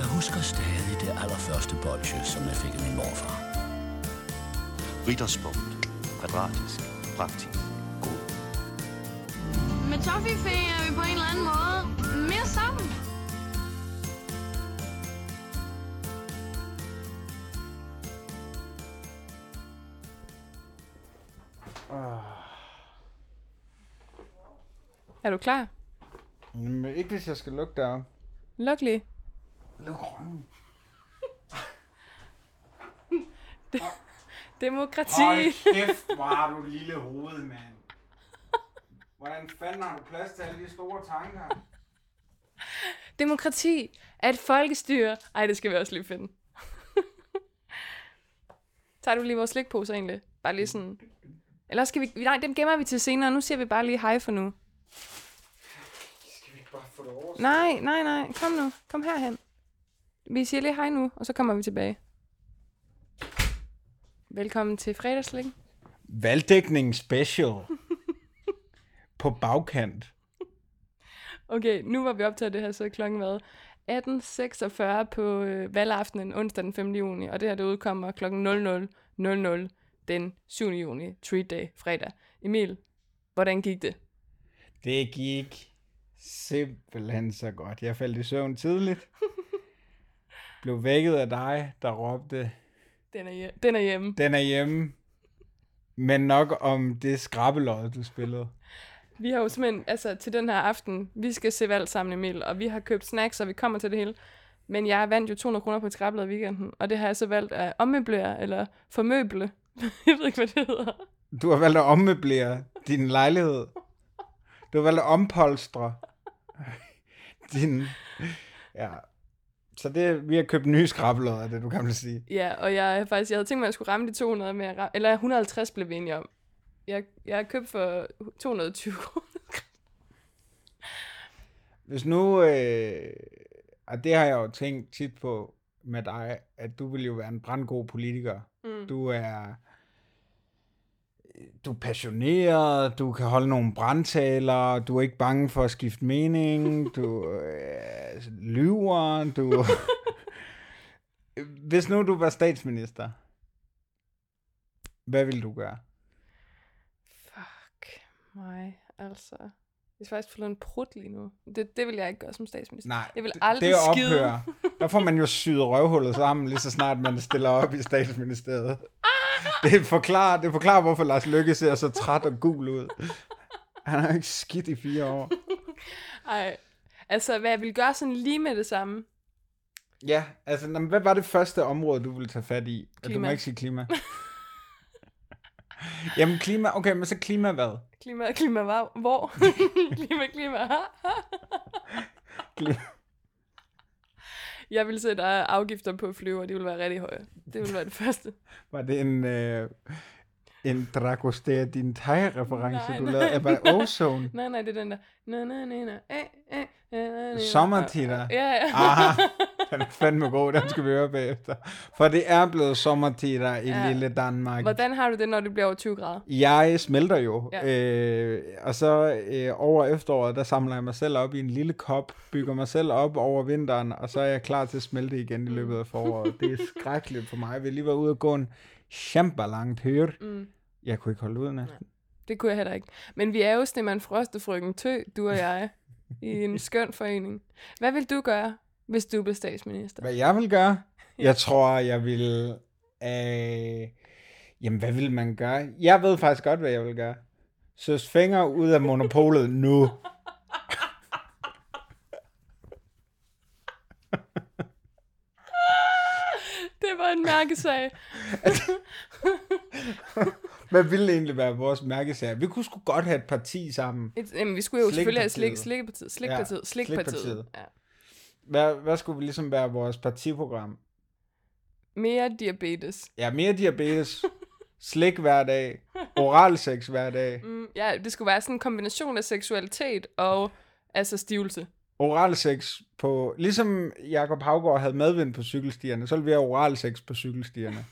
Jeg husker stadig det allerførste bolsje, som jeg fik af min morfar. Ritterspunkt. Kvadratisk. Praktisk. God. Med Toffifee er vi på en eller anden måde mere sammen. Er du klar? Men ikke hvis jeg skal lukke derop. Luk lige. Luk røven. Demokrati. Hold kæft, hvor har du et lille hoved, mand. Hvordan fanden har du plads til alle de store tanker? Demokrati er et folkestyre. Ej, det skal vi også lige finde. Tager du lige vores slikpose egentlig? Bare lige sådan... Eller skal vi... Nej, dem gemmer vi til senere. Nu siger vi bare lige hej for nu. Skal vi ikke bare få det over? Nej, nej, nej. Kom nu. Kom herhen. Vi siger lige hej nu, og så kommer vi tilbage. Velkommen til fredagslik. Valgdækning special. på bagkant. Okay, nu var vi optaget det her, så klokken været 18.46 på øh, valgaftenen onsdag den 5. juni, og det her det udkommer klokken 00.00 den 7. juni, treat day, fredag. Emil, hvordan gik det? Det gik simpelthen så godt. Jeg faldt i søvn tidligt. Blev vækket af dig, der råbte, Den er, hje- den er hjemme. den er hjemme. Men nok om det skrabbelod, du spillede. Vi har jo simpelthen, altså til den her aften, vi skal se valg sammen, Emil, og vi har købt snacks, og vi kommer til det hele. Men jeg vandt jo 200 kroner på et skrablet i weekenden, og det har jeg så valgt at ommøblere, eller formøble. jeg ved ikke, hvad det hedder. Du har valgt at ommøblere din lejlighed. Du har valgt at ompolstre din... Ja. Så det, vi har købt nye skrabbelodder, det du kan sige. Ja, og jeg, faktisk, jeg havde tænkt mig, at jeg skulle ramme de 200 med, at ram- eller 150 blev vi enige om. Jeg, jeg har købt for 220 kroner. Hvis nu, øh, og det har jeg jo tænkt tit på med dig, at du vil jo være en brandgod politiker. Mm. Du er, du er passioneret, du kan holde nogle brandtaler, du er ikke bange for at skifte mening, du øh, lyver, du... Hvis nu du var statsminister, hvad ville du gøre? Fuck mig, altså. Jeg skal faktisk få en prut lige nu. Det, det vil jeg ikke gøre som statsminister. Nej, Jeg vil aldrig det skide. ophører. Der får man jo syet røvhullet sammen, lige så snart man stiller op i statsministeriet. Det forklarer, det forklarer hvorfor Lars Løkke ser så træt og gul ud. Han har ikke skidt i fire år. Ej, altså hvad jeg vil gøre sådan lige med det samme. Ja, altså, nå, men hvad var det første område, du ville tage fat i? Ja, Du må Klima. ikke sige klima. Jamen klima, okay, men så klima hvad? Klima, klima, hvor? hvor? klima, klima. Klima. Jeg vil sætte øh, afgifter på flyver, de vil være rigtig høje. Det vil være det første. Var det en, øh, en Dragostea din reference du nej. lavede? Var det Ozone? Nej, nej, det er den der. Na, na, na, na, eh, eh, eh, na, na, Sommertider. Ja, ja. Aha, den er fandme god, den skal vi høre bagefter. For det er blevet sommertider i Ja. ja. lille Danmark. Hvordan har du det, når det bliver over 20 grader? Jeg smelter jo, Ja. ja. øh, og så øh, over efteråret, der samler jeg mig selv op i en lille kop, bygger mig selv op over vinteren, og så er jeg klar til at smelte igen i løbet af foråret. Det er skrækkeligt for mig. Vi lige været ude og gå en kæmpe langt høre. Mm. Jeg kunne ikke holde ud næsten. Det kunne jeg heller ikke. Men vi er jo Stemman Frost og Frøken Tø, du og jeg, i en skøn forening. Hvad vil du gøre, hvis du blev statsminister? Hvad jeg vil gøre? Jeg tror, jeg vil... Øh, jamen, hvad vil man gøre? Jeg ved faktisk godt, hvad jeg vil gøre. Søs fingre ud af monopolet nu. Det var en mærkesag. Hvad ville egentlig være vores mærkesager? Vi kunne sgu godt have et parti sammen. Et, jamen, vi skulle jo selvfølgelig have slik, slikpartiet. Slikpartiet. Ja, Slikpartiet. Slikpartiet. Ja. Hvad, hvad skulle vi ligesom være vores partiprogram? Mere diabetes. Ja, mere diabetes, slik hver dag, oral sex hver dag, Mm, ja, det skulle være sådan en kombination af seksualitet og altså stivelse. oral sex på... Ligesom Jakob Havgård havde medvind på cykelstierne, så ville vi have oral sex på cykelstierne.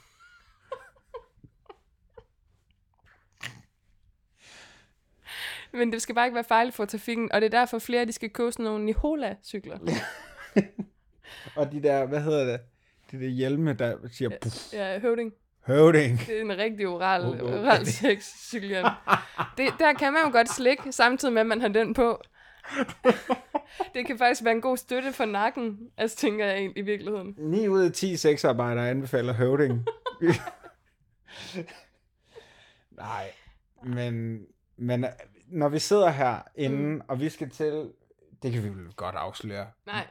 Men det skal bare ikke være farligt for trafikken, og det er derfor flere, de skal købe sådan nogle Nihola-cykler. Og de der, hvad hedder det? De der hjelme, der siger, puff, Ja, høvding. høvding. Det er en rigtig oral, Oh, oh. oral sex, Julian. Det, der kan man jo godt slikke, samtidig med, at man har den på. Det kan faktisk være en god støtte for nakken, altså tænker jeg egentlig i virkeligheden. 9 ud af 10 sexarbejdere anbefaler høvding. Nej, men, men når vi sidder her inden, mm. og vi skal til, det kan vi vel godt afsløre. Nej,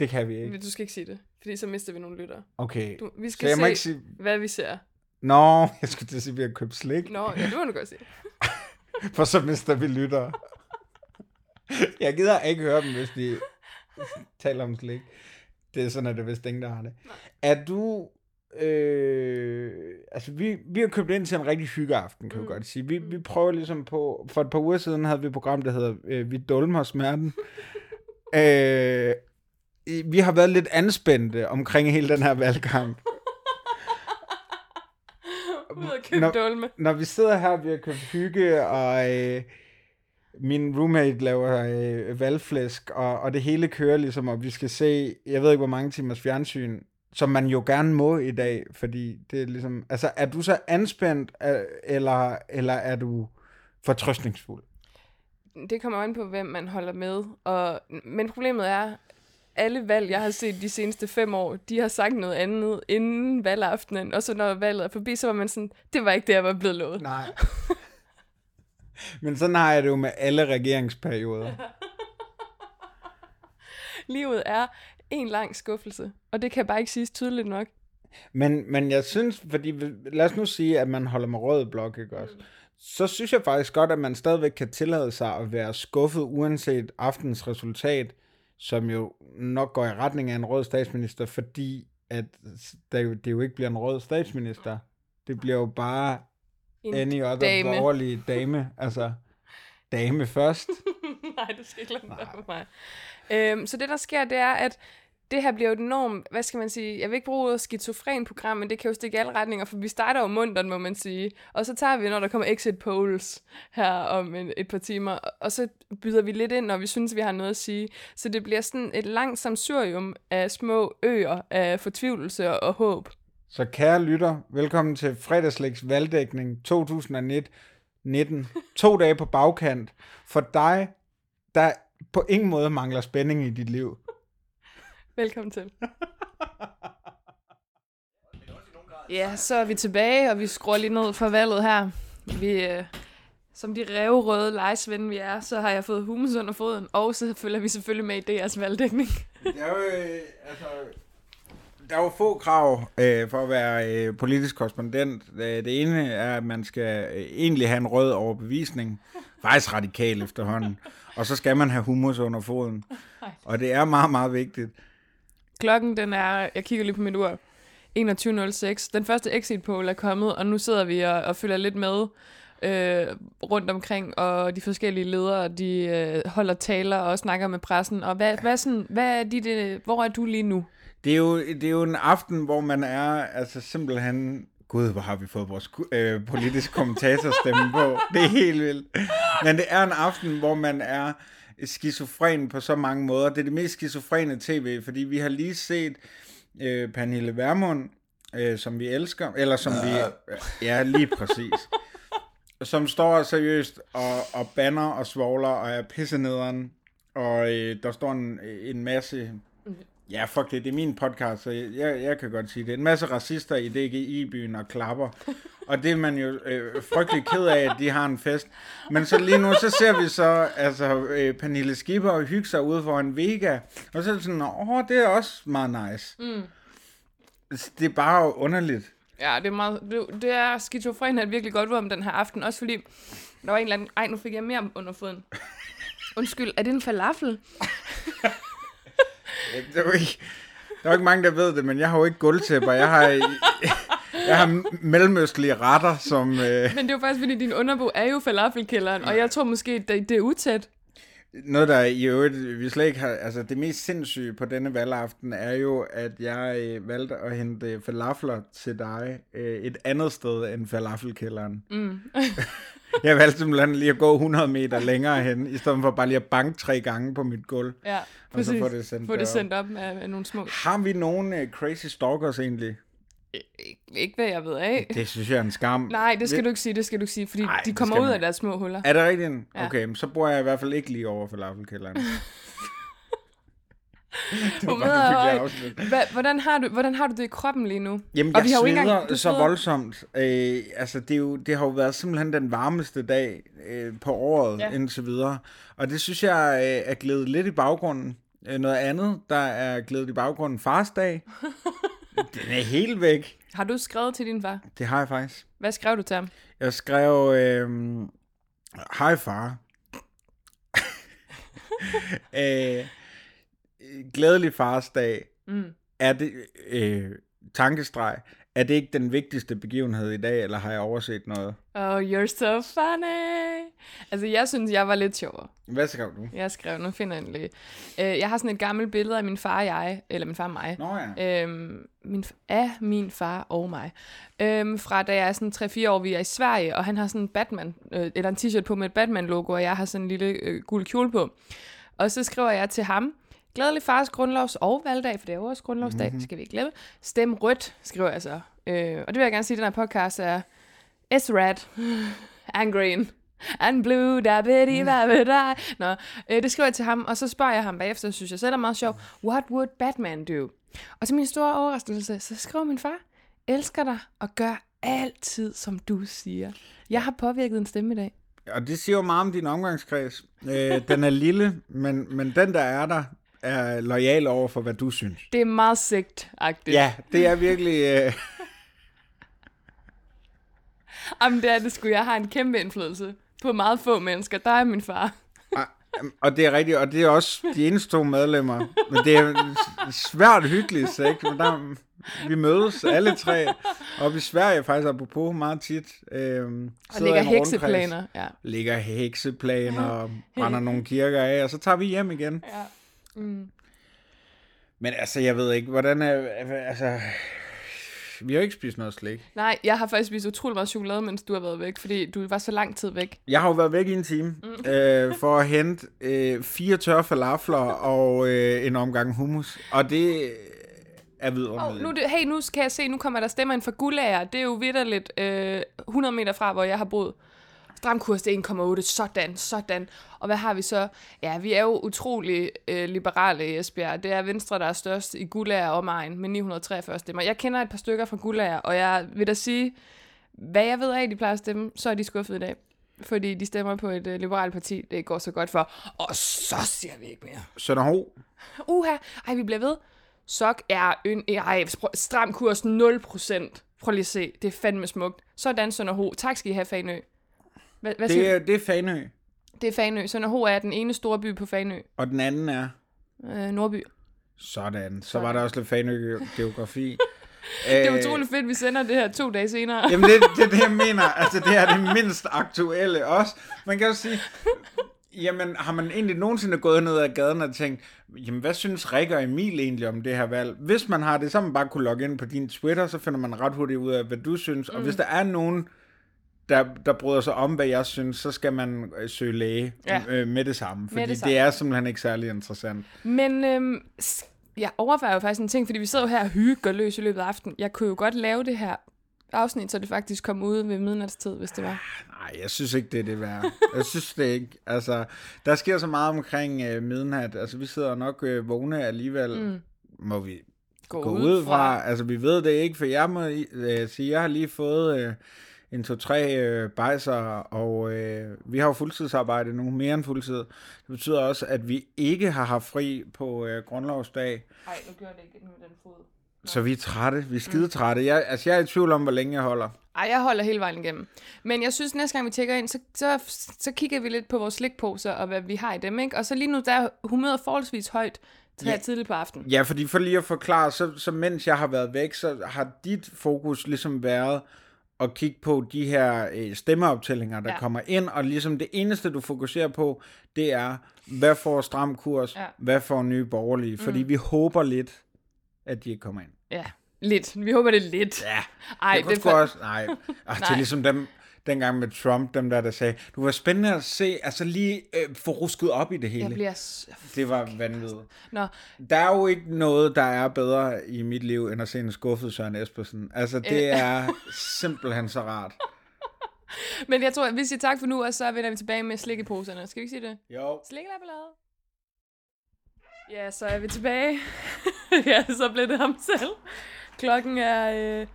Det kan vi ikke. du skal ikke sige det, fordi så mister vi nogle lyttere. Okay. Du, vi Så skal jeg se, må ikke sige... hvad vi ser. Nå, jeg skulle til at sige, at vi har købt slik, Nå, ja, det må du godt sige. for så mister vi lyttere. Jeg gider ikke høre dem, hvis de taler om slik. Det er sådan, at det vist ingen, der har det. Er du... Øh, altså, vi, vi har købt ind til en rigtig hyggeaften, kan mm. vi godt sige. Vi, vi prøver ligesom på... For et par uger siden havde vi et program, der hedder øh, Vi dulmer smerten. øh, vi har været lidt anspændte omkring hele den her valgkamp. Ud og købe Nå. dulme. Når vi sidder her, vi har købt hygge, og øh, min roommate laver øh, valgflæsk, og, og det hele kører ligesom, og vi skal se, jeg ved ikke hvor mange timers fjernsyn, som man jo gerne må i dag, fordi det er ligesom, altså er du så anspændt, øh, eller, eller er du fortrøstningsfuld? Det kommer an på, hvem man holder med. Og, men problemet er, alle valg, jeg har set de seneste fem år, de har sagt noget andet inden valgaftenen, og så når valget er forbi, så var man sådan, det var ikke det, jeg var blevet lovet. Nej. Men sådan har jeg det jo med alle regeringsperioder. Livet er en lang skuffelse, og det kan bare ikke siges tydeligt nok. Men, men jeg synes, fordi lad os nu sige, at man holder med rød blok, ikke også? Så synes jeg faktisk godt, at man stadigvæk kan tillade sig at være skuffet, uanset aftens resultat, som jo nok går i retning af en rød statsminister, fordi at der jo, det jo ikke bliver en rød statsminister. Det bliver jo bare En any other dame. borgerlige dame. Altså, dame først. Nej, du skal ikke lade mig. Øhm, så det, der sker, det er, at det her bliver jo et enormt, hvad skal man sige, jeg vil ikke bruge ordet skizofren program, men det kan jo stikke i alle retninger, for vi starter jo munteren, må man sige. Og så tager vi, når der kommer exit polls her om en, et par timer, og så byder vi lidt ind, når vi synes, vi har noget at sige. Så det bliver sådan et langt samsurium af små øer af fortvivlelse og, håb. Så kære lytter, velkommen til fredagslægs valgdækning 2019. 19. To dage på bagkant. For dig, der på ingen måde mangler spænding i dit liv. Velkommen til. Ja, så er vi tilbage, og vi skruer lige ned for valget her. Vi, øh, som de revrøde lejesvende vi er, så har jeg fået hummus under foden, og så følger vi selvfølgelig med i deres valgdækning. Det er jo, øh, altså, der er jo få krav øh, for at være øh, politisk korrespondent. Øh, Det ene er, at man skal øh, egentlig have en rød overbevisning. Faktisk radikal efterhånden. Og så skal man have hummus under foden. Og det er meget, meget vigtigt. Klokken, den er, jeg kigger lige på mit ur, 21.06. Den første exit poll er kommet, og nu sidder vi og, og følger lidt med øh, rundt omkring, og de forskellige ledere, de øh, holder taler og snakker med pressen. Og hvad, hvad, sådan, hvad er dit, øh, hvor er du lige nu? Det er, jo, det er jo en aften, hvor man er altså simpelthen... Gud, hvor har vi fået vores øh, politiske kommentatorstemme på. Det er helt vildt. Men det er en aften, hvor man er skizofren på så mange måder. Det er det mest skizofrene tv, fordi vi har lige set øh, Pernille Vermund, øh, som vi elsker, eller som vi... Ja, lige præcis. Som står seriøst og, og banner og svogler og er pissenederen. Og øh, der står en, en masse Ja, fuck det, det er min podcast, så jeg, jeg, jeg kan godt sige det. En masse racister i DGI-byen og klapper. Og det er man jo øh, frygtelig ked af, at de har en fest. Men så lige nu, så ser vi så altså, øh, Pernille Skipper hygge sig ude for en Vega. Og så er det sådan, åh, det er også meget nice. Mm. Det er bare underligt. Ja, det er, meget, det, det er skizofren et virkelig godt ord om den her aften, også fordi der var en eller anden, ej, nu fik jeg mere under foden. Undskyld, er det en falafel? Det jo ikke, der er jo ikke mange, der ved det, men jeg har jo ikke gulvtæpper. Jeg har, jeg har mellemøstlige retter, som... Øh, Men det er jo faktisk, fordi din underbo er jo falafelkælderen, og jeg tror måske, det, det er utæt. Noget, der i øvrigt, vi slet ikke har, altså det mest sindssyge på denne valgaften, er jo, at jeg øh, valgte at hente falafler til dig øh, et andet sted end falafelkælderen. Mm. Jeg valgte simpelthen lige at gå 100 meter længere hen, i stedet for bare lige at banke tre gange på mit gulv. Ja, Og så præcis. få det sendt Få det sendt op med, med nogle små... Har vi nogen uh, crazy stalkers egentlig? Ik- Ikke hvad jeg ved af. Det synes jeg er en skam. Nej, det skal Vi- du ikke sige, det skal du ikke sige, fordi Nej, de det kommer ud af deres små huller. Er det rigtigt? Ja. Okay, men så bor jeg i hvert fald ikke lige over for det var bare, er. Hva, hvordan, har du, hvordan har du det i kroppen lige nu? Jamen, Og jeg vi har jo ikke engang- så voldsomt. Øh, altså, det, er jo, det har jo været simpelthen den varmeste dag øh, på året Ja. indtil videre. Og det synes jeg øh, er glædet lidt i baggrunden. Øh, noget andet, der er glædet i baggrunden, fars dag. Den er helt væk. Har du skrevet til din far? Det har jeg faktisk. Hvad skrev du til ham? Jeg skrev, øh, hej far. øh, glædelig fars dag. Mm. Er det, øh, tankestreg, er det ikke den vigtigste begivenhed i dag, eller har jeg overset noget? Oh, you're so funny. Altså, jeg synes, jeg var lidt sjovere. Hvad skrev du? Jeg skrev, nu finder jeg lige. Øh, jeg har sådan et gammelt billede af min far og jeg, eller min far og mig. Nå ja. Øhm, min, af min far og mig. Øhm, fra da jeg er sådan 3-4 år, vi er i Sverige, og han har sådan en Batman, øh, eller en t-shirt på med et Batman-logo, og jeg har sådan en lille øh, gul kjole på. Og så skriver jeg til ham, glædelig fars grundlovs- og valgdag, for det er jo også grundlovsdag, mm-hmm. skal vi ikke glemme. Stem rødt, skriver jeg så. Øh, og det vil jeg gerne sige, at den her podcast er S red and green and blue, da bitty, da bitty. Nå, øh, det skriver jeg til ham, og så spørger jeg ham bagefter, synes jeg selv er meget sjov, what would Batman do? Og til min store overraskelse, så skriver min far, elsker dig og gør altid, som du siger. Jeg har påvirket en stemme i dag. Og det siger jo meget om din omgangskreds. Øh, den er lille, men, men den, der er der, er lojal over for, hvad du synes. Det er meget sigt-agtigt. Ja, det er virkelig... Øh, Jamen, det er det sgu. Jeg har en kæmpe indflydelse på meget få mennesker. Der er min far. og det er rigtigt, og det er også de eneste to medlemmer. Men det er svært hyggeligt, så ikke? Men der, vi mødes alle tre oppe i Sverige, faktisk apropos meget tit. Øh, Og rundkreds. hekseplaner. Ja. ligger hekseplaner og brænder nogle kirker af, og så tager vi hjem igen. ja. Mm. Men altså, jeg ved ikke, hvordan er... Altså, vi har jo ikke spist noget slik. Nej, jeg har faktisk spist utrolig meget chokolade, mens du har været væk, fordi du var så lang tid væk. Jeg har jo været væk i en time mm. øh, for at hente øh, fire tørre falafler og øh, en omgang hummus. Og det er vidunderligt. Oh, nu, hey, nu kan jeg se, nu kommer der stemmer ind fra Gulager. Det er jo vidderligt øh, 100 meter fra, hvor jeg har boet. Stram kurs, er 1,8. Sådan, sådan. Og hvad har vi så? Ja, vi er jo utrolig øh, liberale i Esbjerg. Det er Venstre, der er størst i Gulager og omegn med 943 stemmer. Jeg kender et par stykker fra Gulager, og jeg vil da sige, hvad jeg ved af, de plejer at stemme, så er de skuffet i dag. Fordi de stemmer på et øh, liberalt parti, det går så godt for. Og så siger vi ikke mere. Sønderho. Uha, ej, vi bliver ved. Sok er en, ej, stram kurs 0%. Prøv lige at se, det er fandme smukt. Sådan, Sønderho. Tak skal I have, Fanø. Hvad, hvad Det er, det er Fanø. det er Fanø. Sønderho er den ene store by på Fanø. Og den anden er... Øh, Nordby. Sådan. Så var der også lidt Fanø-geografi. Det er utroligt fedt, vi sender det her to dage senere. Jamen, det, det er det, jeg mener. Altså, det er det mindst aktuelle også. Man kan jo sige, jamen, har man egentlig nogensinde gået ned ad gaden og tænkt, jamen, hvad synes Rikke og Emil egentlig om det her valg? Hvis man har det, så man bare kunne logge ind på din Twitter, så finder man ret hurtigt ud af, hvad du synes. Mm. Og hvis der er nogen, der, der bryder sig om, hvad jeg synes, så skal man øh, søge læge Ja. øh, med det samme. Fordi det samme. det er simpelthen ikke særlig interessant. Men øhm, jeg overvejer jo faktisk en ting, fordi vi sidder jo her og hygger løs i løbet af aftenen. Jeg kunne jo godt lave det her afsnit, så det faktisk kom ud ved midnatstid, hvis det var. Nej, jeg synes ikke, det er det værd. Jeg synes det ikke. Altså, der sker så meget omkring øh, midnat. Altså, vi sidder nok øh, vågne alligevel. Mm. Må vi Gå, gå ud fra. Altså, vi ved det ikke, for jeg må øh, sige, jeg har lige fået øh, en, to, tre øh, bajser, og øh, vi har jo fuldtidsarbejde nu, mere end fuldtid. Det betyder også, at vi ikke har haft fri på øh, grundlovsdag, Nej, nu gør det ikke med den fod. så vi er trætte. Vi er skide trætte. Jeg, altså, jeg er i tvivl om, hvor længe jeg holder. Ej, jeg holder hele vejen igennem. Men jeg synes, næste gang vi tjekker ind, så, så, så kigger vi lidt på vores slikposer og hvad vi har i dem, ikke? Og så lige nu, der er humøret forholdsvis højt til Ja. tidligt på aftenen. Ja, fordi for lige at forklare, så, så mens jeg har været væk, så har dit fokus ligesom været at kigge på de her øh, stemmeoptællinger, der Ja. kommer ind, og ligesom det eneste, du fokuserer på, det er, hvad får stram kurs, Ja. hvad får nye borgerlige, fordi vi håber lidt, at de ikke kommer ind. Ja, lidt. Vi håber, det lidt. Ja, Ej, jeg kunne det for... også, nej, det Nej. er ligesom dem, dengang med Trump, dem der, der sagde, du var spændende at se, altså lige øh, få rusket op i det hele. Jeg bliver... s- Det var vanvittigt. Nå, Der er jo ikke noget, der er bedre i mit liv, end at se en skuffet Søren Espersen. Altså, det Øh. er simpelthen så rart. men jeg tror, at vi siger tak for nu, og så vender vi tilbage med slikkeposerne. Skal vi ikke sige det? Jo. Slikkelabbelade. Ja, så er vi tilbage. ja, så blev det ham selv. Klokken er øh,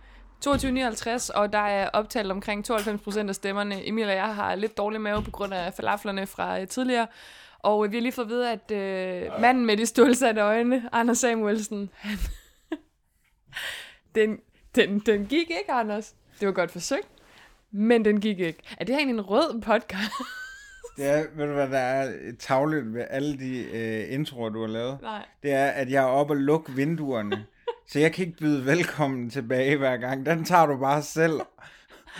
22.59, og der er optalt omkring 92% af stemmerne. Emil og jeg har lidt dårlig mave på grund af falaflerne fra øh, tidligere. Og øh, vi har lige fået at vide, at øh, manden med de stålsatte øjne, Anders Samuelsen, han, den, den, den gik ikke, Anders. Det var godt forsøgt, men den gik ikke. Er det her egentlig en rød podcast? Det er, ved du hvad, der er tavlet ved alle de øh, introer, du har lavet? Nej. Det er, at jeg er oppe og lukke vinduerne. Så jeg kan ikke byde velkommen tilbage hver gang. Den tager du bare selv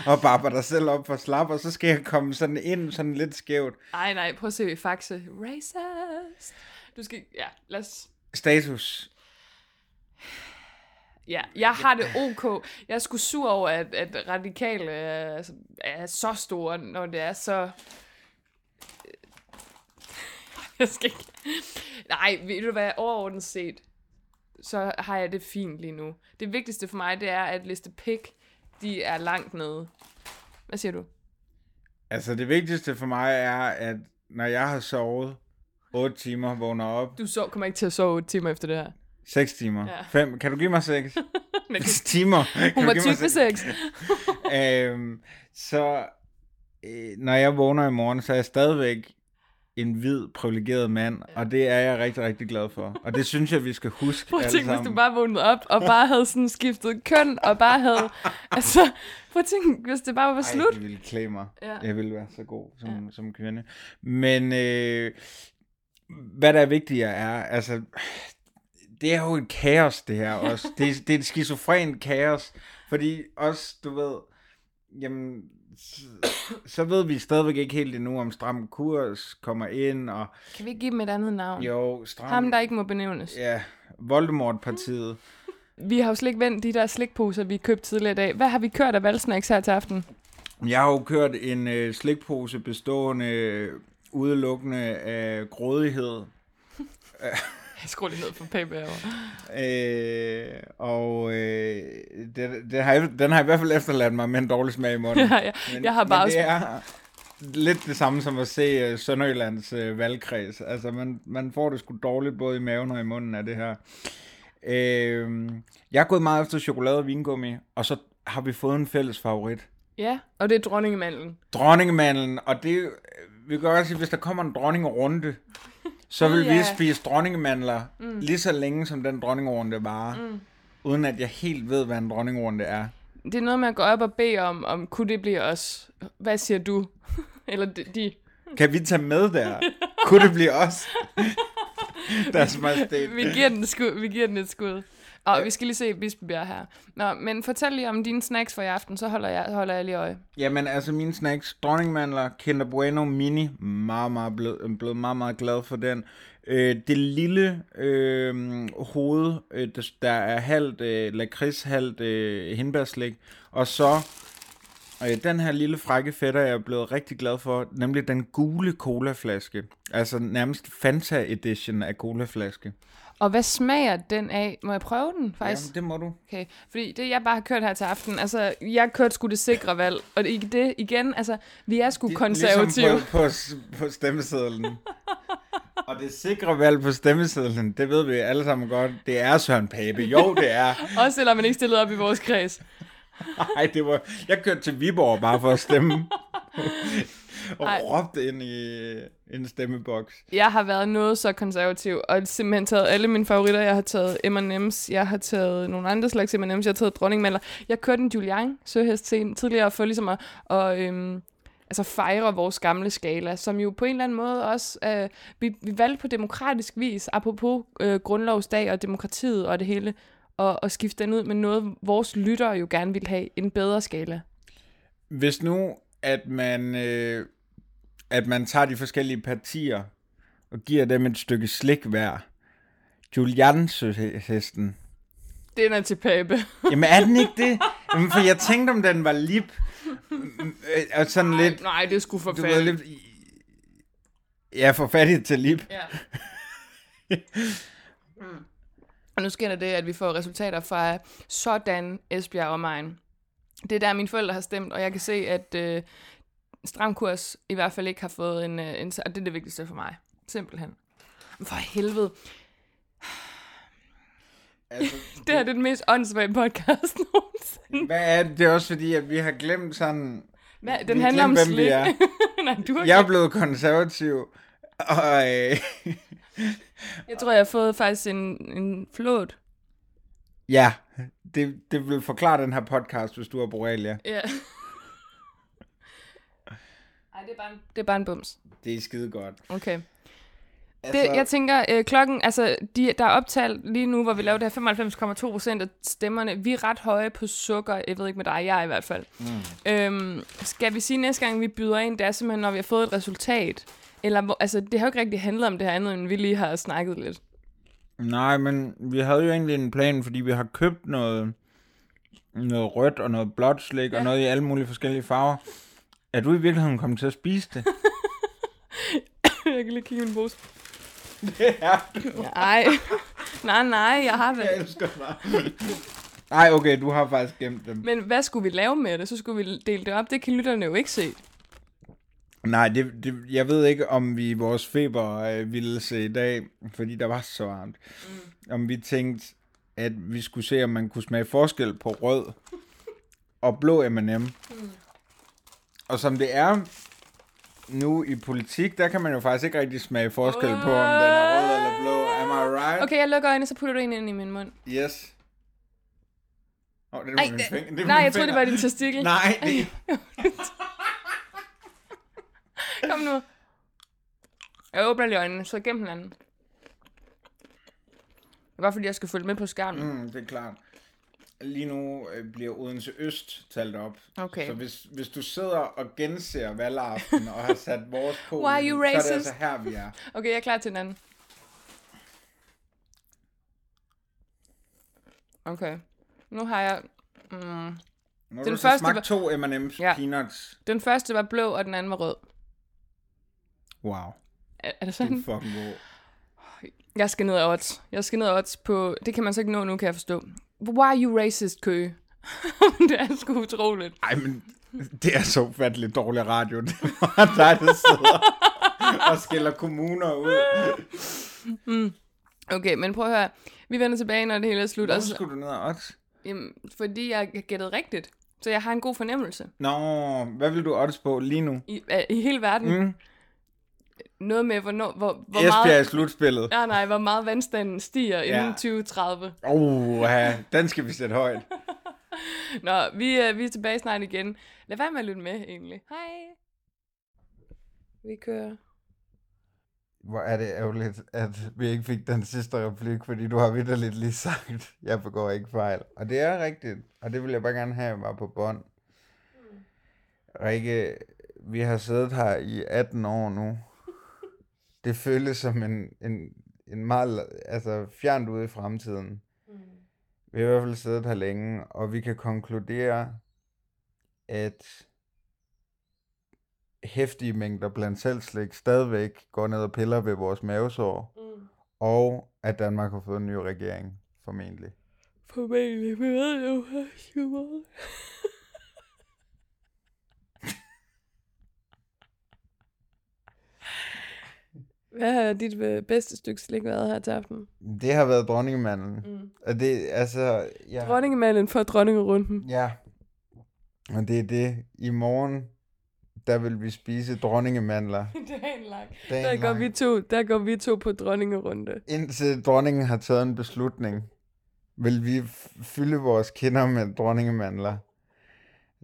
og barber dig selv op for slap, og så skal jeg komme sådan ind, sådan lidt skævt. Ej, nej, prøv at se Faxe. Racist. Du skal, ja, lad os... Status. Ja, jeg har det ok. Jeg er sgu sur over, at, at radikale er, altså, er så store, når det er så... Jeg skal ikke... Nej, ved du hvad, overordnet set, så har jeg det fint lige nu. Det vigtigste for mig, det er, at liste pick, de er langt nede. Hvad siger du? Altså, det vigtigste for mig er, at når jeg har sovet 8 timer, vågner op, Du så, kommer ikke til at sove 8 timer efter det her. 6 timer, Ja. 5, kan du give mig 6 Men timer? Kan hun var type seks? 6. øhm, så øh, når jeg vågner i morgen, så er jeg stadigvæk en hvid, privilegeret mand, og det er jeg rigtig, rigtig glad for. Og det synes jeg, vi skal huske Prøv at tænke, hvis du bare vågnede op, og bare havde sådan skiftet køn, og bare havde... altså, prøv at tænke, hvis det bare var Ej, slut. det ville klæde mig. Ja. Jeg ville være så god som, ja. som kvinde. Men øh, hvad der er vigtigere er, altså, det er jo et kaos, det her også. Det, er- det er et skizofrent kaos, fordi også, du ved, jamen, så, så ved vi stadigvæk ikke helt endnu, om Stram Kurs kommer ind, og Kan vi ikke give dem et andet navn? jo, Stram... Ham, der ikke må benævnes. Ja, Voldemort-partiet. Vi har jo slet ikke vendt de der slikposer, vi købte tidligere i dag. Hvad har vi kørt af valgsnacks her til aften? Jeg har jo kørt en øh, slikpose bestående øh, udelukkende af grådighed, Skruer lige ned for PBR. Øh, og øh, det, det har, den har i hvert fald efterladt mig med en dårlig smag i munden. Ja, ja. Men, Jeg har bare men det er lidt det samme som at se uh, Sønderjyllands uh, valgkreds. Altså, man, man får det sgu dårligt både i maven og i munden af det her. Øh, jeg er gået meget efter chokolade og vingummi, og så har vi fået en fælles favorit. Ja, og det er dronningemandlen. Dronningemandlen, og det, øh, vi kan også sige, hvis der kommer en dronningerunde, så vil vi spise dronningemandler mm. lige så længe, som den dronningerunde varer. Mm. Uden at jeg helt ved, hvad en dronningerunde er. Det er noget med at gå op og bede om, om kunne det blive os? Hvad siger du? Eller de, de. Kan vi tage med der? Kunne det blive os? Deres majestæt. Vi giver den, et skud, vi giver den et skud. Og vi skal lige se Bispebjerg her. Nå, men fortæl lige om dine snacks for i aften, så holder jeg, holder jeg lige øje. Jamen, altså mine snacks, dronningmandler, Kinder Bueno Mini, meget, meget blevet, blevet meget, meget glad for den. Øh, det lille øh, hoved, øh, der, der er halvt øh, lakrids, halvt øh, hindbærslik, og så øh, den her lille frække fætter, jeg er blevet rigtig glad for, nemlig den gule colaflaske. Altså nærmest Fanta Edition af colaflaske. Og hvad smager den af? Må jeg prøve den, faktisk? Jamen, det må du. Okay, fordi det jeg bare har kørt her til aften, altså, jeg kørte sgu det sikre valg, og ikke det igen, altså, vi er sgu konservative. Ligesom på, på, på stemmesedlen. Og det sikre valg på stemmesedlen, det ved vi alle sammen godt, det er Søren Pape. Jo, det er. Også selvom man ikke stillede op i vores kreds. Nej, det var... Jeg kørte til Viborg bare for at stemme. Og Ej. råbte ind i en stemmeboks. Jeg har været noget så konservativ, og simpelthen taget alle mine favoritter. Jeg har taget M&M's, jeg har taget nogle andre slags M&M's, jeg har taget dronningmaler. Jeg kørte en Julian søhest til tidligere for ligesom at, og, øhm, altså fejre vores gamle skala, som jo på en eller anden måde også, øh, vi, vi valgte på demokratisk vis, apropos øh, grundlovsdag og demokratiet og det hele, og, og skifte den ud med noget, vores lyttere jo gerne vil have, en bedre skala. Hvis nu, at man, øh, at man tager de forskellige partier og giver dem et stykke slik hver, Julian-hesten, Den er til Pape. Jamen er den ikke det? Jamen, for jeg tænkte, om den var lip. Øh, Og sådan lidt, Nej, det sgu for ved, lidt... Ja, for fattigt til lip. Ja. mm. Og nu sker der det, at vi får resultater fra sådan Esbjerg og mig. Det er der, mine forældre har stemt, og jeg kan se, at øh, stram kurs i hvert fald ikke har fået en, øh, en... Og det er det vigtigste for mig. Simpelthen. For helvede. Altså, Det her det er den mest åndssvage podcast nogensinde. hvad er det? Det er også fordi, at vi har glemt sådan... Hvad? Vi Den har handler om glemt, vi slik. er. Nej, du har Jeg er blevet konservativ, og øh, Jeg tror, jeg har fået faktisk en, en flot. ja, det, det vil forklare den her podcast, hvis du har borrelia. Ja. Ej, det er bare en, det er bare en bums. Det er skide godt. Okay. Altså, Det, jeg tænker, øh, klokken, altså, de, der er optalt lige nu, hvor vi laver det her 95,2 procent af stemmerne. Vi er ret høje på sukker. Jeg ved ikke med dig, jeg er i hvert fald. Mm. Øhm, skal vi sige næste gang, vi byder ind, det er simpelthen, når vi har fået et resultat? Eller, altså, det har jo ikke rigtig handlet om det her andet, end vi lige har snakket lidt. Nej, men vi havde jo egentlig en plan, fordi vi har købt noget, noget rødt og noget blåt slik, ja. og noget i alle mulige forskellige farver. Er du i virkeligheden kommet til at spise det? jeg kan lige kigge i min pose. det er Nej, nej, nej, jeg har vel. Jeg elsker dig. Nej, okay, du har faktisk gemt dem. Men hvad skulle vi lave med det? Så skulle vi dele det op. Det kan lytterne jo ikke se. Nej, det, det, jeg ved ikke, om vi i vores feber øh, ville se i dag, fordi der var så varmt. Mm. Om vi tænkte, at vi skulle se, om man kunne smage forskel på rød og blå M&M. Mm. Og som det er nu i politik, der kan man jo faktisk ikke rigtig smage forskel på, om den er rød eller blå. Am I right? Okay, jeg lukker øjnene, så putter du en ind i min mund. Yes. Oh, det Ej, var min det- finger. Det var nej, jeg troede, det var din testikel. Nej, det, Kom nu. Jeg åbner lige øjnene, så gem hinanden. Det er bare fordi, jeg skal følge med på skærmen. Mm, det er klart. Lige nu øh, bliver Odense Øst talt op. Okay. Så hvis, hvis du sidder og genser valgaften og har sat vores på, Why are you så er det racist? altså her, vi er. Okay, jeg er klar til den anden. Okay. Nu har jeg... Mm, Nu har Den du første smagt var- to M&M's Ja. peanuts. den første var blå, og den anden var rød. Wow, Er, er det sådan? er fucking god. Jeg skal ned af odds. Jeg skal ned af odds på... Det kan man så ikke nå nu, kan jeg forstå. Why are you racist, Køge? det er sgu utroligt. Ej, men det er så ufatteligt dårlig radio. Det var dig, der sidder og skiller kommuner ud. Okay, men prøv at høre. Vi vender tilbage, når det hele er slut. Hvorfor skulle du ned og odds? jamen, fordi jeg gættede rigtigt. Så jeg har en god fornemmelse. Nå, hvad vil du odds på lige nu? I, øh, i hele verden. Mm. Noget med, hvornår, hvor, hvor Esbjerg i meget... slutspillet. Nej, nej, hvor meget vandstanden stiger Ja. inden 2030. Oh, ja, den skal vi sætte højt. Nå, vi, øh, vi er tilbage snart igen. Lad være med at lytte med, egentlig. Hej. Vi kører. Hvor er det ærgerligt, at vi ikke fik den sidste replik, fordi du har vidderligt lige sagt, jeg begår ikke fejl. Og det er rigtigt, og det vil jeg bare gerne have, var på bånd. Rikke, vi har siddet her i 18 år nu. Det føles som en, en, en meget altså, fjernt ude i fremtiden. Vi har i hvert fald siddet her længe, og vi kan konkludere, at hæftige mængder blandt selv slik stadigvæk går ned og piller ved vores mavesår, Mm. og at Danmark har fået en ny regering, formentlig. Formentlig, vi ved jo, hvad har dit øh, bedste stykke slik været her til aften? Det har været dronningemanden. Mm. Og det, altså, ja. Dronningemanden for dronningerunden. Ja. Og det er det. I morgen, der vil vi spise dronningemandler. det er en lang. Dagen Der går, lang. vi to, der går vi to på dronningerunde. Indtil dronningen har taget en beslutning, vil vi fylde vores kinder med dronningemandler.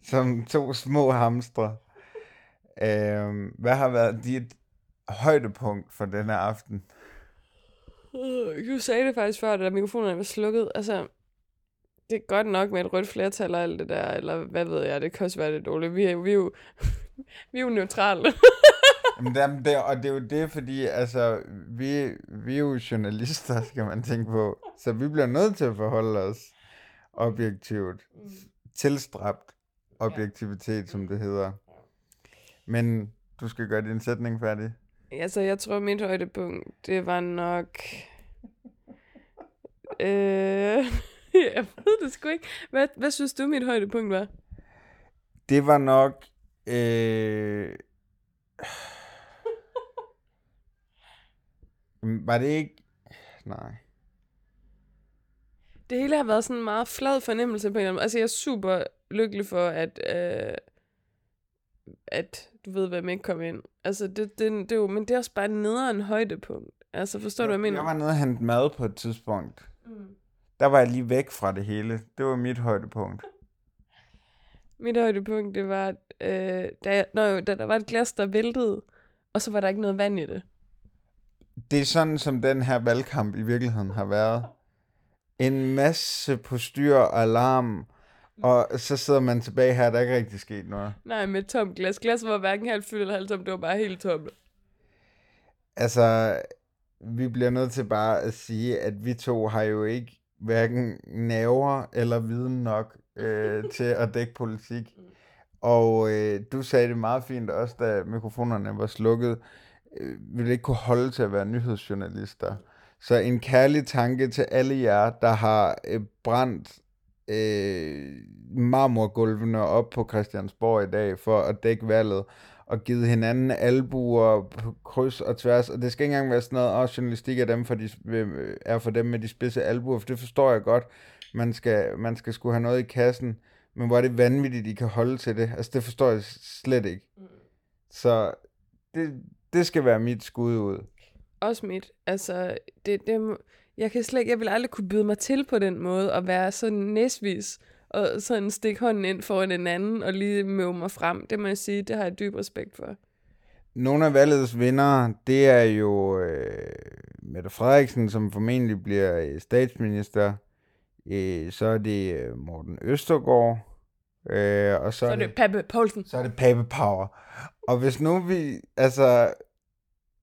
Som to små hamstre. Øhm, hvad har været dit højdepunkt for denne aften? Øh, Du sagde det faktisk før, da mikrofonerne var slukket. Altså, det er godt nok med et rødt flertal og alt det der, eller hvad ved jeg, det kan også være det dårligt. Vi er, vi er jo, vi er jo neutrale. Jamen, det, det, og det er jo det, fordi altså, vi, vi er jo journalister, skal man tænke på. Så vi bliver nødt til at forholde os objektivt, tilstræbt. objektivitet, som det hedder. Men du skal gøre din sætning færdig. Altså, jeg tror, mit højdepunkt, det var nok... Øh, jeg ved det sgu ikke. Hvad, hvad synes du, mit højdepunkt var? Det var nok... Øh... Var det ikke... Nej. Det hele har været sådan en meget flad fornemmelse på en eller anden måde. Altså, jeg er super lykkelig for, at, øh, at du ved, hvad man ikke kom ind. Altså, det, det, det, er jo, men det er også bare nederen en højdepunkt. Altså, forstår du, hvad jeg mener? Jeg var nede og hente mad på et tidspunkt. Mm. Der var jeg lige væk fra det hele. Det var mit højdepunkt. Mit højdepunkt, det var, øh, da, jeg, når, da der var et glas, der væltede, og så var der ikke noget vand i det. Det er sådan, som den her valgkamp i virkeligheden har været. En masse på styr og alarm, og så sidder man tilbage her, der er ikke rigtig sket noget. Nej, med et tomt glas. Glasset var hverken halvt fyldt eller halvt tomt, det var bare helt tomt. Altså, vi bliver nødt til bare at sige, at vi to har jo ikke hverken nerver eller viden nok øh, til at dække politik. Og øh, du sagde det meget fint også, da mikrofonerne var slukket. Øh, vi ville ikke kunne holde til at være nyhedsjournalister. Så en kærlig tanke til alle jer, der har øh, brændt øh, marmorgulvene op på Christiansborg i dag for at dække valget, og givet hinanden albuer på kryds og tværs, og det skal ikke engang være sådan noget, og journalistik er, dem for de, øh, er for dem med de spidse albuer, for det forstår jeg godt, man skal, man skal skulle have noget i kassen, men hvor er det vanvittigt, I kan holde til det, altså det forstår jeg slet ikke. Så det, det skal være mit skud ud. Også mit. Altså, det, det, jeg kan slet ikke, jeg vil aldrig kunne byde mig til på den måde, og være sådan næsvis, og sådan stikke hånden ind foran en anden, og lige møve mig frem. Det må jeg sige, det har jeg dyb respekt for. Nogle af valgets vinder, det er jo øh, Mette Frederiksen, som formentlig bliver øh, statsminister. Øh, så er det øh, Morten Østergaard. Øh, og så, Så er det Pappe Poulsen. så er det Pape Power. Og hvis nu vi, altså,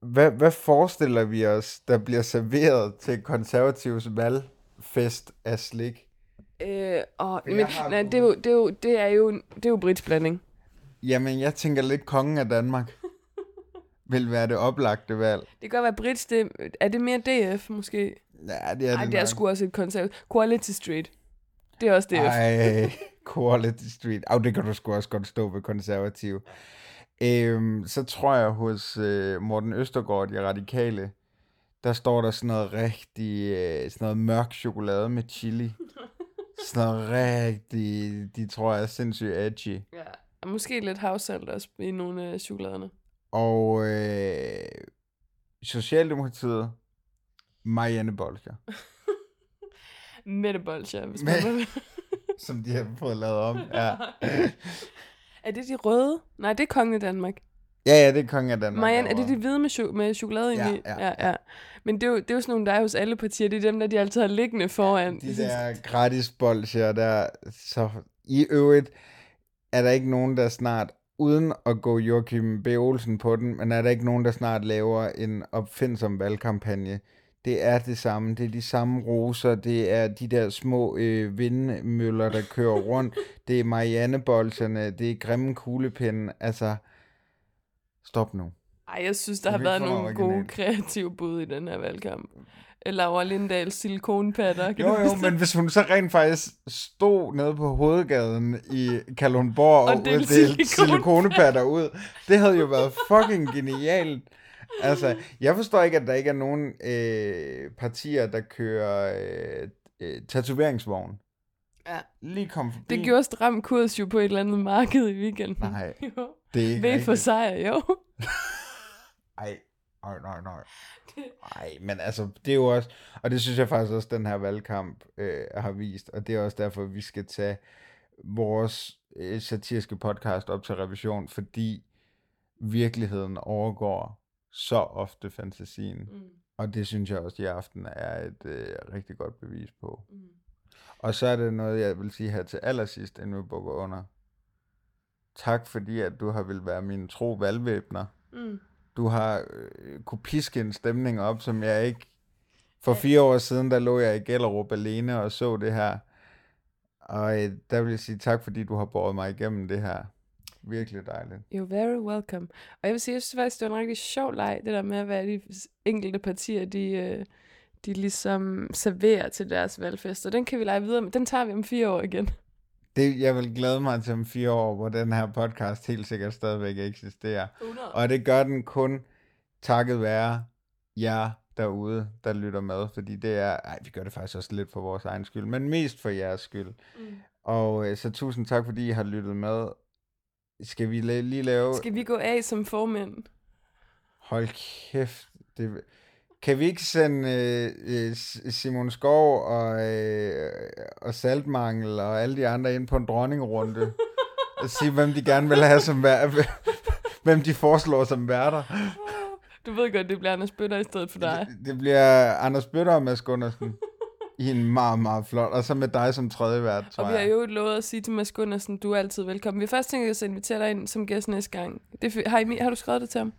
hvad, hvad forestiller vi os, der bliver serveret til konservativs valgfest af slik? Øh, og, men, nej, det er jo, det er jo, det er jo, det er jo Brits blanding. Jamen, jeg tænker lidt kongen af Danmark vil være det oplagte valg. Det kan godt være Brits, det, er det mere DF måske? Ja, det er Nej, det det er nok. sgu også et konservativt. Quality Street. Det er også DF. Ej, Quality Street. Au, det kan du sgu også godt stå ved konservativ. Øhm, så tror jeg hos øh, Morten Østergaard, de radikale, der står der sådan noget rigtig, øh, sådan noget mørk chokolade med chili. Sådan noget rigtig, de tror jeg er sindssygt edgy. Ja. Og måske lidt havsalt også i nogle af chokoladerne. Og øh, Socialdemokratiet, Marianne Bolcher, Mette Bolsjer, hvis man vil. som de har fået lavet om. Ja, Er det de røde? Nej, det er kongen af Danmark. ja, ja det er kongen af Danmark. Marianne, er det de hvide med, cho- med chokolade Ja, i? ja, ja, ja. Men det er, jo, det er jo sådan nogle, der er hos alle partier. Det er dem, der de altid har liggende foran. de der gratis bolsjer der, så i øvrigt er der ikke nogen, der snart, uden at gå Joachim B. Olsen på den, men er der ikke nogen, der snart laver en opfindsom valgkampagne. Det er det samme, det er de samme roser, det er de der små øh, vindmøller, der kører rundt, det er Marianne-bolsjerne, det er grimme kuglepinde, altså, stop nu. Ej, jeg synes, der Jeg har været nogle noget gode kreative bud i den her valgkamp. Laura Lindahls silikonpatter. Jo, jo, huske men det? hvis hun så rent faktisk stod nede på hovedgaden i Kalundborg og, Og delte silikonepatter ud, det havde jo været fucking genialt. Altså, jeg forstår ikke, at der ikke er nogen øh, partier, der kører øh, øh, tatoveringsvogn. Ja. Lige kom forbi. Det gjorde stram kurs jo på et eller andet marked i weekenden. Nej, Jo. det er ikke V for sejr, jo. Ej, nej, nej, nej. Nej, men altså, det er jo også, og det synes jeg faktisk også, den her valgkamp øh, har vist, og det er også derfor, vi skal tage vores øh, satiriske podcast op til revision, fordi virkeligheden overgår så ofte fantasien, Mm. og det synes jeg også i aften er et øh, rigtig godt bevis på. Mm. Og så er det noget, jeg vil sige her til allersidst, inden vi bukker under. Tak fordi, at du har vil være min tro valgvæbner Mm. du har øh, kunne piske en stemning op, som jeg ikke... For fire år siden, der lå jeg i Gellerup alene og så det her. Og øh, der vil jeg sige tak, fordi du har båret mig igennem det her. Virkelig dejligt. You're very welcome. Og jeg vil sige, jeg synes faktisk, det var en rigtig sjov leg, det der med, hvad de enkelte partier, de, øh, de ligesom serverer til deres valgfester. Den kan vi lege videre med. Den tager vi om fire år igen. Det, jeg vil glæde mig til om fire år, hvor den her podcast helt sikkert stadigvæk eksisterer. 100. Og det gør den kun takket være jer derude, der lytter med. Fordi det er, ej, vi gør det faktisk også lidt for vores egen skyld, men mest for jeres skyld. Mm. Og øh, så tusind tak, fordi I har lyttet med. Skal vi la- lige lave... Skal vi gå af som formænd? Hold kæft. Det... Kan vi ikke sende øh, øh, Simon Skov og, øh, og Saltmangel og alle de andre ind på en dronningrunde? og sige, hvem de gerne vil have som vær- hvem de foreslår som værter. Du ved godt, det bliver Anders Bøtter i stedet for dig. Det, det bliver Anders Bøtter og Mads Gundersen i en meget, meget flot. Og så med dig som tredje vært, tror Og vi har jeg. jo lovet at sige til Mads Gundersen, du er altid velkommen. Vi har først tænkt os at invitere dig ind som gæst næste gang. Det, har, I, har du skrevet det til ham?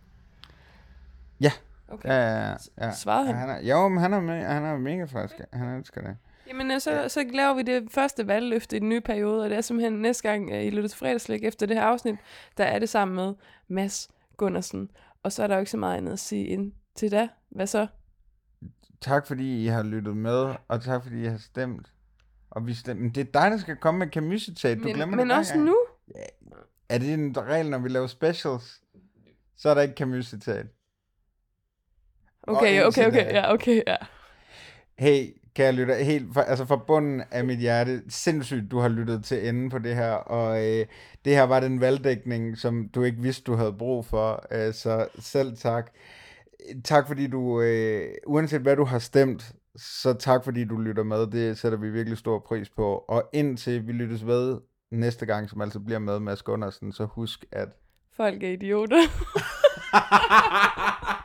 Ja. Okay. Ja, ja, ja. Svarede han? Ja, han er, jo, men han er, med, han er mega frisk. Han elsker det. Jamen, øh, så, så laver vi det første valgløfte i den nye periode, og det er simpelthen næste gang, øh, I lytter til fredagslæg efter det her afsnit, der er det sammen med Mads Gundersen. Og så er der jo ikke så meget andet at sige ind til da. Hvad så? Tak fordi I har lyttet med, og tak fordi I har stemt. Og vi stemmer. Det er dig, der skal komme med Camus-citat. Du Men, glemmer men det også gang. nu? Er det en regel, når vi laver specials? Så er der ikke Camus-citat. Okay, okay, okay, da. ja, okay, ja. Hey, kære lytter, helt fra, altså fra bunden af mit hjerte, sindssygt, du har lyttet til enden på det her, og øh, det her var den valgdækning, som du ikke vidste, du havde brug for, øh, så selv tak. Tak fordi du, øh, uanset hvad du har stemt, så tak fordi du lytter med, det sætter vi virkelig stor pris på, og indtil vi lyttes ved næste gang, som altså bliver med Mads Gundersen, så husk at... Folk er idioter.